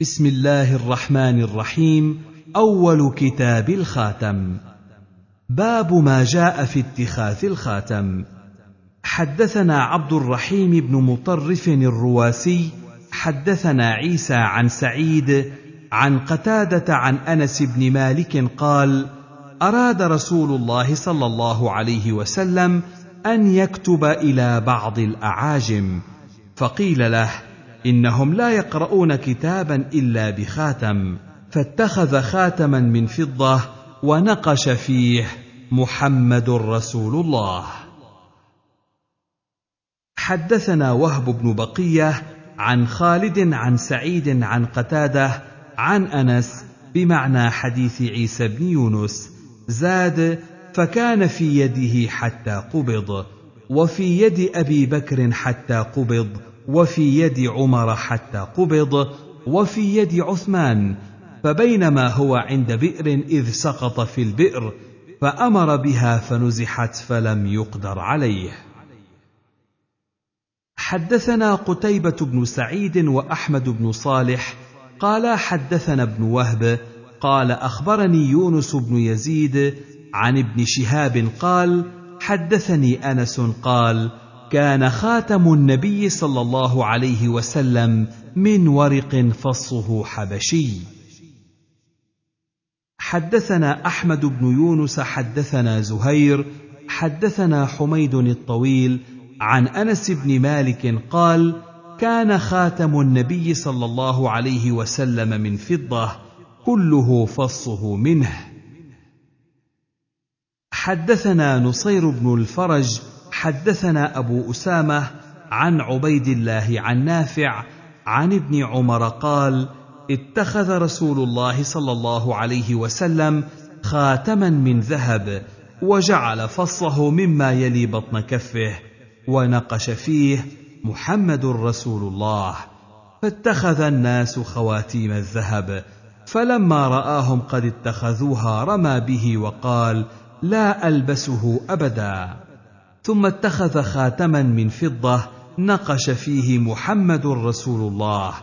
بسم الله الرحمن الرحيم أول كتاب الخاتم. باب ما جاء في اتخاذ الخاتم. حدثنا عبد الرحيم بن مطرف الرواسي حدثنا عيسى عن سعيد عن قتادة عن أنس بن مالك قال أراد رسول الله صلى الله عليه وسلم أن يكتب إلى بعض الأعاجم. فقيل له إنهم لا يقرؤون كتابا إلا بخاتم فاتخذ خاتما من فضة ونقش فيه محمد رسول الله. حدثنا وهب بن بقية عن خالد عن سعيد عن قتادة عن أنس بمعنى حديث عيسى بن يونس زاد فكان في يده حتى قبض وفي يد أبي بكر حتى قبض وفي يد عمر حتى قبض وفي يد عثمان فبينما هو عند بئر إذ سقط في البئر فأمر بها فنزحت فلم يقدر عليه. حدثنا قتيبة بن سعيد وأحمد بن صالح قال حدثنا ابن وهب قال أخبرني يونس بن يزيد عن ابن شهاب قال حدثني أنس قال كان خاتم النبي صلى الله عليه وسلم من ورق فصه حبشي. حدثنا أحمد بن يونس حدثنا زهير حدثنا حميد الطويل عن أنس بن مالك قال كان خاتم النبي صلى الله عليه وسلم من فضة كله فصه منه. حدثنا نصير بن الفرج حدثنا أبو أسامة عن عبيد الله عن نافع عن ابن عمر قال اتخذ رسول الله صلى الله عليه وسلم خاتما من ذهب وجعل فصه مما يلي بطن كفه ونقش فيه محمد رسول الله. فاتخذ الناس خواتيم الذهب فلما رآهم قد اتخذوها رمى به وقال لا ألبسه أبدا. ثم اتخذ خاتما من فضة نقش فيه محمد رسول الله.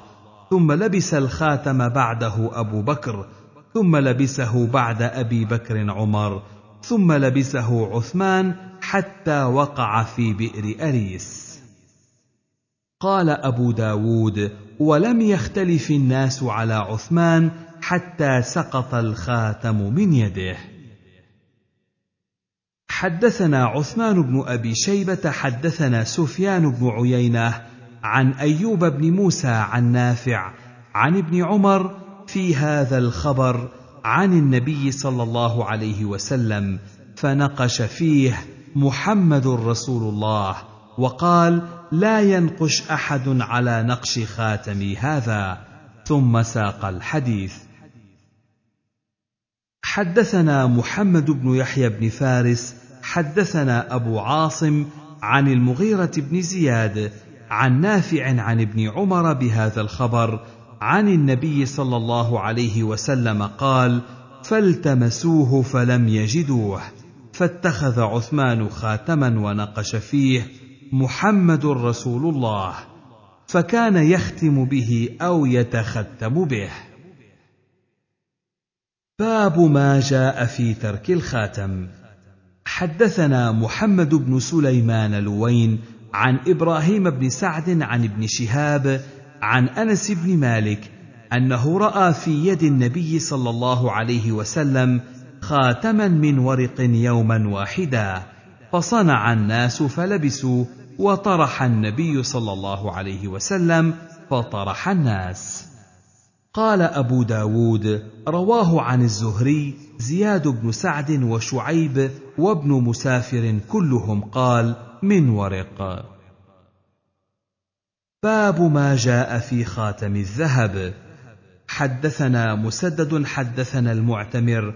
ثم لبس الخاتم بعده أبو بكر ثم لبسه بعد أبي بكر عمر ثم لبسه عثمان حتى وقع في بئر أريس. قال أبو داود ولم يختلف الناس على عثمان حتى سقط الخاتم من يده. حدثنا عثمان بن أبي شيبة حدثنا سفيان بن عيينة عن أيوب بن موسى عن نافع عن ابن عمر في هذا الخبر عن النبي صلى الله عليه وسلم فنقش فيه محمد رسول الله وقال لا ينقش أحد على نقش خاتمي هذا. ثم ساق الحديث. حدثنا محمد بن يحيى بن فارس حدثنا أبو عاصم عن المغيرة بن زياد عن نافع عن ابن عمر بهذا الخبر عن النبي صلى الله عليه وسلم قال فالتمسوه فلم يجدوه فاتخذ عثمان خاتما ونقش فيه محمد رسول الله فكان يختم به أو يتختم به. باب ما جاء في ترك الخاتم. حدثنا محمد بن سليمان لوين عن إبراهيم بن سعد عن ابن شهاب عن أنس بن مالك أنه رأى في يد النبي صلى الله عليه وسلم خاتما من ورق يوما واحدا فصنع الناس فلبسوا وطرح النبي صلى الله عليه وسلم فطرح الناس. قال أبو داود رواه عن الزهري زياد بن سعد وشعيب وابن مسافر كلهم قال من ورق. باب ما جاء في خاتم الذهب. حدثنا مسدد حدثنا المعتمر.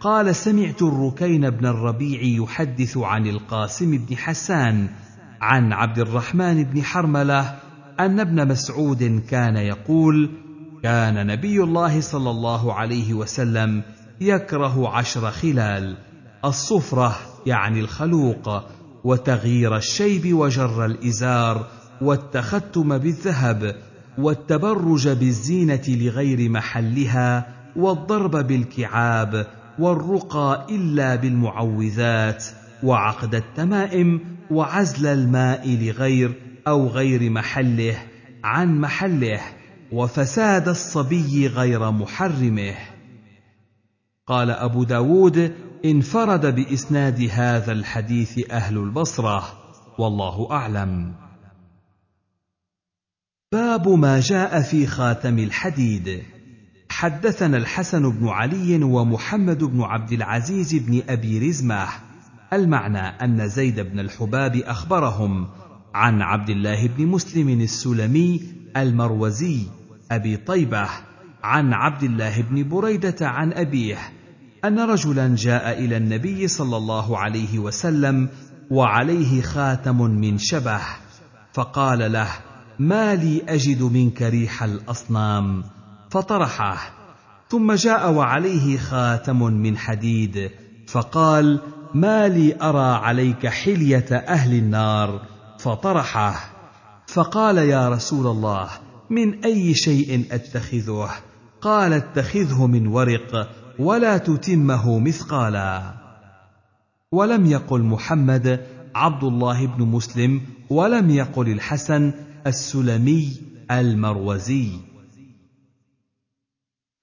قال سمعت الركين بن الربيع يحدث عن القاسم بن حسان عن عبد الرحمن بن حرملة أن ابن مسعود كان يقول كان نبي الله صلى الله عليه وسلم يكره عشر خلال الصفرة يعني الخلوق وتغيير الشيب وجر الإزار والتختم بالذهب والتبرج بالزينة لغير محلها والضرب بالكعاب والرقى إلا بالمعوذات وعقد التمائم وعزل الماء لغير أو غير محله عن محله. وفساد الصبي غير محرمه. قال أبو داود انفرد بإسناد هذا الحديث أهل البصرة والله أعلم. باب ما جاء في خاتم الحديد. حدثنا الحسن بن علي ومحمد بن عبد العزيز بن أبي رزمة. المعنى أن زيد بن الحباب أخبرهم عن عبد الله بن مسلم السلمي المروزي أبي طيبة عن عبد الله بن بريدة عن أبيه أن رجلا جاء إلى النبي صلى الله عليه وسلم وعليه خاتم من شبه فقال له ما لي أجد منك ريح الأصنام. فطرحه ثم جاء وعليه خاتم من حديد فقال ما لي أرى عليك حلية أهل النار. فطرحه فقال يا رسول الله من أي شيء أتخذه؟ قال اتخذه من ورق ولا تتمه مثقالا. ولم يقل محمد عبد الله بن مسلم ولم يقل الحسن السلمي المروزي.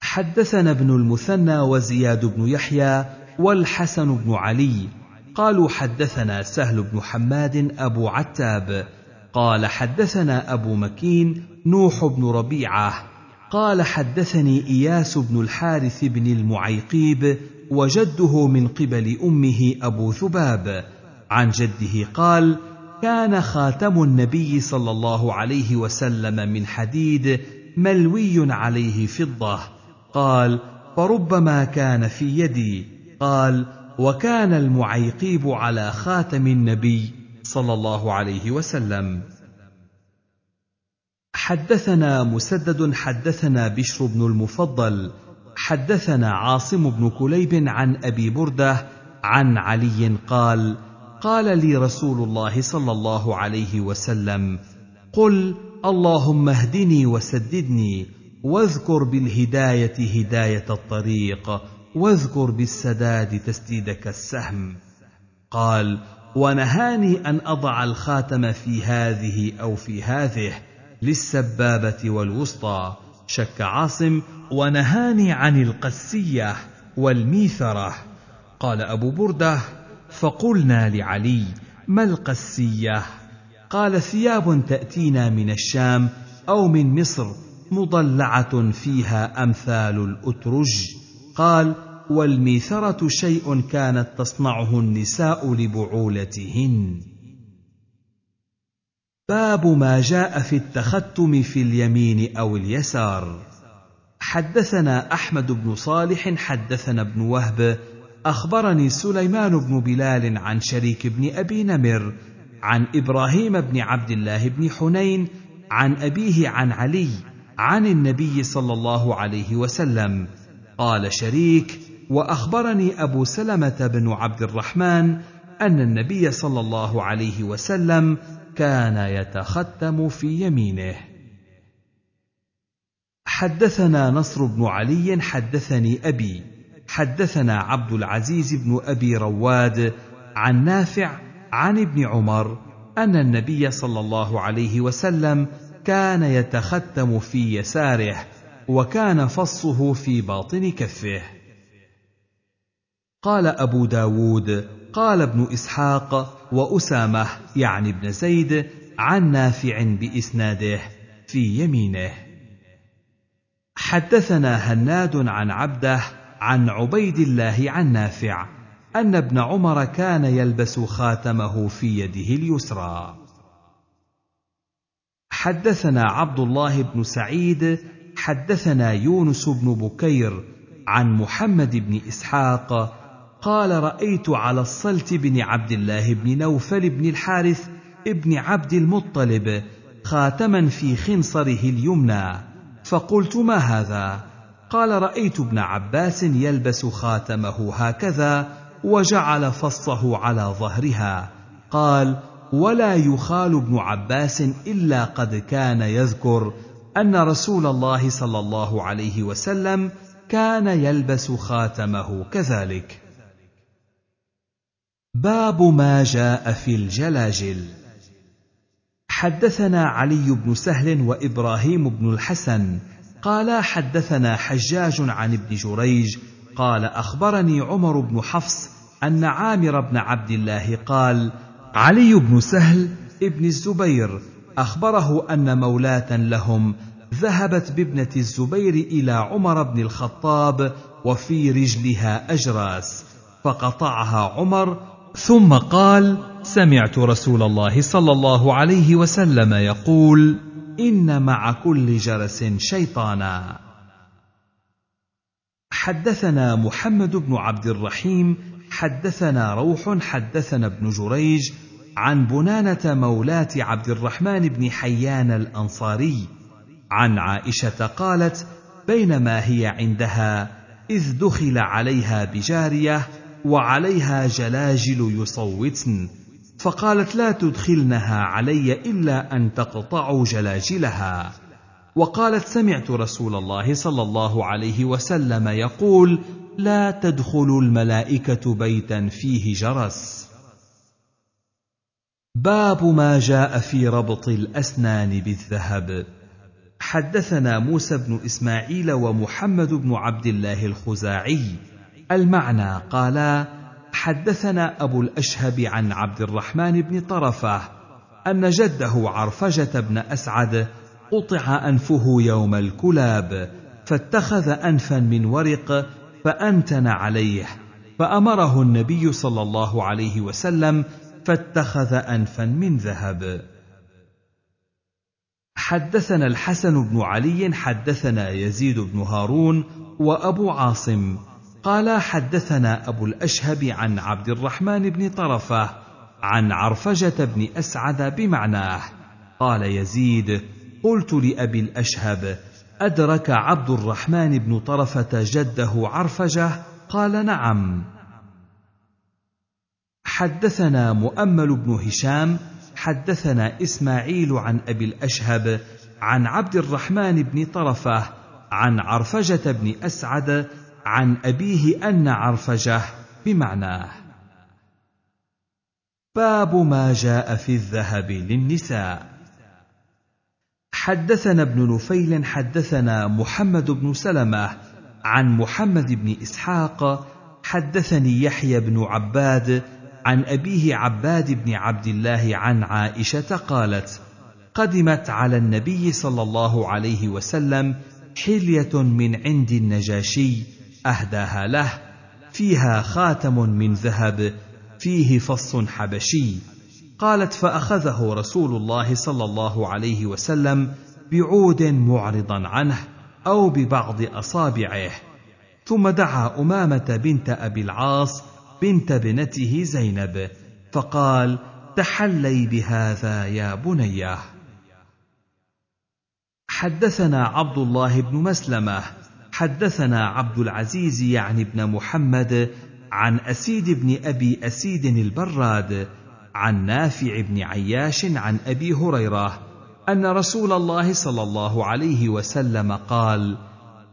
حدثنا ابن المثنى وزياد بن يحيى والحسن بن علي. قالوا حدثنا سهل بن حماد أبو عتاب. قال حدثنا أبو مكين نوح بن ربيعة قال حدثني إياس بن الحارث بن المعيقيب وجده من قبل أمه أبو ذباب. عن جده قال كان خاتم النبي صلى الله عليه وسلم من حديد ملوي عليه فضة. قال فربما كان في يدي. قال وكان المعيقيب على خاتم النبي. صلى الله عليه وسلم. حدثنا مسدد حدثنا بشر بن المفضل حدثنا عاصم بن كليب عن أبي بردة عن علي قال قال لي رسول الله صلى الله عليه وسلم قل اللهم اهدني وسددني واذكر بالهداية هداية الطريق واذكر بالسداد تسديدك السهم. قال ونهاني أن أضع الخاتم في هذه أو في هذه للسبابة والوسطى. شك عاصم ونهاني عن القسية والميثرة. قال أبو بردة فقلنا لعلي ما القسية؟ قال ثياب تأتينا من الشام أو من مصر مضلعة فيها أمثال الأترج. قال والميثره شيء كانت تصنعه النساء لبعولتهن. باب ما جاء في التختم في اليمين أو اليسار. حدثنا أحمد بن صالح حدثنا ابن وهب أخبرني سليمان بن بلال عن شريك بن أبي نمر عن إبراهيم بن عبد الله بن حنين عن أبيه عن علي عن النبي صلى الله عليه وسلم. قال شريك وأخبرني أبو سلمة بن عبد الرحمن أن النبي صلى الله عليه وسلم كان يتختم في يمينه. حدثنا نصر بن علي حدثني أبي حدثنا عبد العزيز بن أبي رواد عن نافع عن ابن عمر أن النبي صلى الله عليه وسلم كان يتختم في يساره وكان فصه في باطن كفه. قال أبو داود قال ابن إسحاق وأسامة يعني ابن زيد عن نافع بإسناده في يمينه. حدثنا هناد عن عبده عن عبيد الله عن نافع أن ابن عمر كان يلبس خاتمه في يده اليسرى. حدثنا عبد الله بن سعيد حدثنا يونس بن بكير عن محمد بن إسحاق قال رأيت على الصلت بن عبد الله بن نوفل بن الحارث ابن عبد المطلب خاتما في خنصره اليمنى. فقلت ما هذا؟ قال رأيت ابن عباس يلبس خاتمه هكذا وجعل فصه على ظهرها. قال ولا يخال ابن عباس إلا قد كان يذكر أن رسول الله صلى الله عليه وسلم كان يلبس خاتمه كذلك. باب ما جاء في الجلاجل. حدثنا علي بن سهل وإبراهيم بن الحسن قالا حدثنا حجاج عن ابن جريج قال أخبرني عمر بن حفص أن عامر بن عبد الله قال علي بن سهل ابن الزبير أخبره أن مولاة لهم ذهبت بابنة الزبير إلى عمر بن الخطاب وفي رجلها أجراس فقطعها عمر ثم قال سمعت رسول الله صلى الله عليه وسلم يقول إن مع كل جرس شيطانا. حدثنا محمد بن عبد الرحيم حدثنا روح حدثنا ابن جريج عن بنانة مولاه عبد الرحمن بن حيان الأنصاري عن عائشة قالت بينما هي عندها إذ دخل عليها بجارية وعليها جلاجل يصوتن فقالت لا تدخلنها علي إلا أن تقطعوا جلاجلها. وقالت سمعت رسول الله صلى الله عليه وسلم يقول لا تدخل الملائكة بيتا فيه جرس. باب ما جاء في ربط الأسنان بالذهب. حدثنا موسى بن إسماعيل ومحمد بن عبد الله الخزاعي المعنى قالا حدثنا أبو الأشهب عن عبد الرحمن بن طرفة أن جده عرفجة بن أسعد قطع أنفه يوم الكلاب فاتخذ أنفا من ورق فأنتن عليه فأمره النبي صلى الله عليه وسلم فاتخذ أنفا من ذهب. حدثنا الحسن بن علي حدثنا يزيد بن هارون وأبو عاصم قال حدثنا أبو الأشهب عن عبد الرحمن بن طرفة عن عرفجة بن أسعد بمعناه. قال يزيد قلت لأبي الأشهب أدرك عبد الرحمن بن طرفة جده عرفجة؟ قال نعم. حدثنا مؤمل بن هشام حدثنا إسماعيل عن أبي الأشهب عن عبد الرحمن بن طرفة عن عرفجة بن أسعد عن أبيه أن عرفجه بمعناه. باب ما جاء في الذهب للنساء. حدثنا ابن نفيل حدثنا محمد بن سلمة عن محمد بن إسحاق حدثني يحيى بن عباد عن أبيه عباد بن عبد الله عن عائشة قالت قدمت على النبي صلى الله عليه وسلم حلية من عند النجاشي أهداها له. فيها خاتم من ذهب فيه فص حبشي. قالت فأخذه رسول الله صلى الله عليه وسلم بعود معرضا عنه أو ببعض أصابعه. ثم دعا أمامة بنت أبي العاص بنت ابنته زينب فقال تحلي بهذا يا بنيه حدثنا عبد الله بن مسلمة حدثنا عبد العزيز يعني ابن محمد عن أسيد بن أبي أسيد البراد عن نافع بن عياش عن أبي هريرة أن رسول الله صلى الله عليه وسلم قال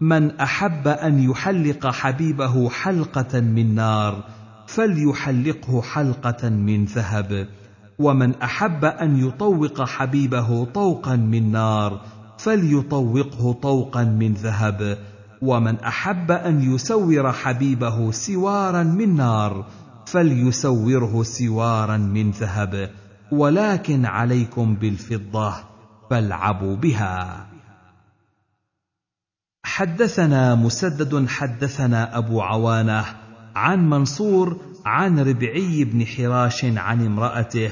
من أحب أن يحلق حبيبه حلقة من نار فليحلقه حلقة من ذهب ومن أحب أن يطوق حبيبه طوقا من نار فليطوقه طوقا من ذهب ومن أحب أن يسور حبيبه سوارا من نار فليسوره سوارا من ذهب. ولكن عليكم بالفضة فالعبوا بها. حدثنا مسدد حدثنا أبو عوانة عن منصور عن ربعي بن حراش عن امرأته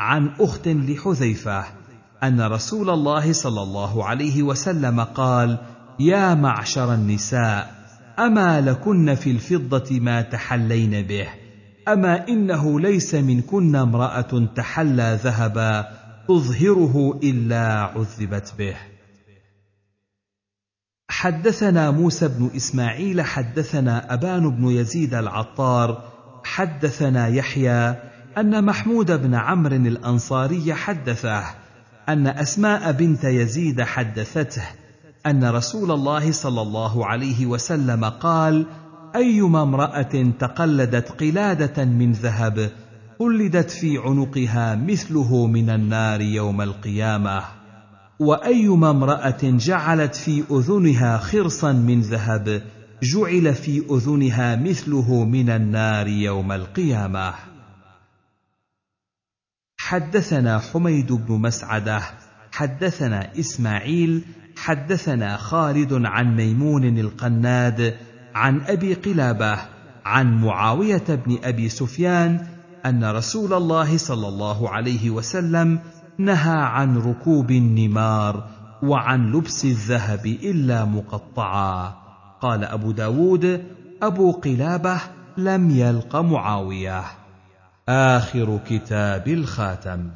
عن أخت لحذيفة أن رسول الله صلى الله عليه وسلم قال يا معشر النساء أما لكن في الفضة ما تحلين به؟ أما إنه ليس منكن امرأة تحلى ذهبا تظهره إلا عذبت به. حدثنا موسى بن إسماعيل حدثنا أبان بن يزيد العطار حدثنا يحيى أن محمود بن عمرو الأنصاري حدثه أن أسماء بنت يزيد حدثته أن رسول الله صلى الله عليه وسلم قال أيما امرأة تقلدت قلادة من ذهب قلدت في عنقها مثله من النار يوم القيامة. وأيما امرأة جعلت في أذنها خرصا من ذهب جعل في أذنها مثله من النار يوم القيامة. حدثنا حميد بن مسعدة حدثنا إسماعيل حدثنا خالد عن ميمون القناد عن أبي قلابة عن معاوية بن أبي سفيان أن رسول الله صلى الله عليه وسلم نهى عن ركوب النمار وعن لبس الذهب إلا مقطعا. قال أبو داود أبو قلابة لم يلق معاوية. آخر كتاب الخاتم.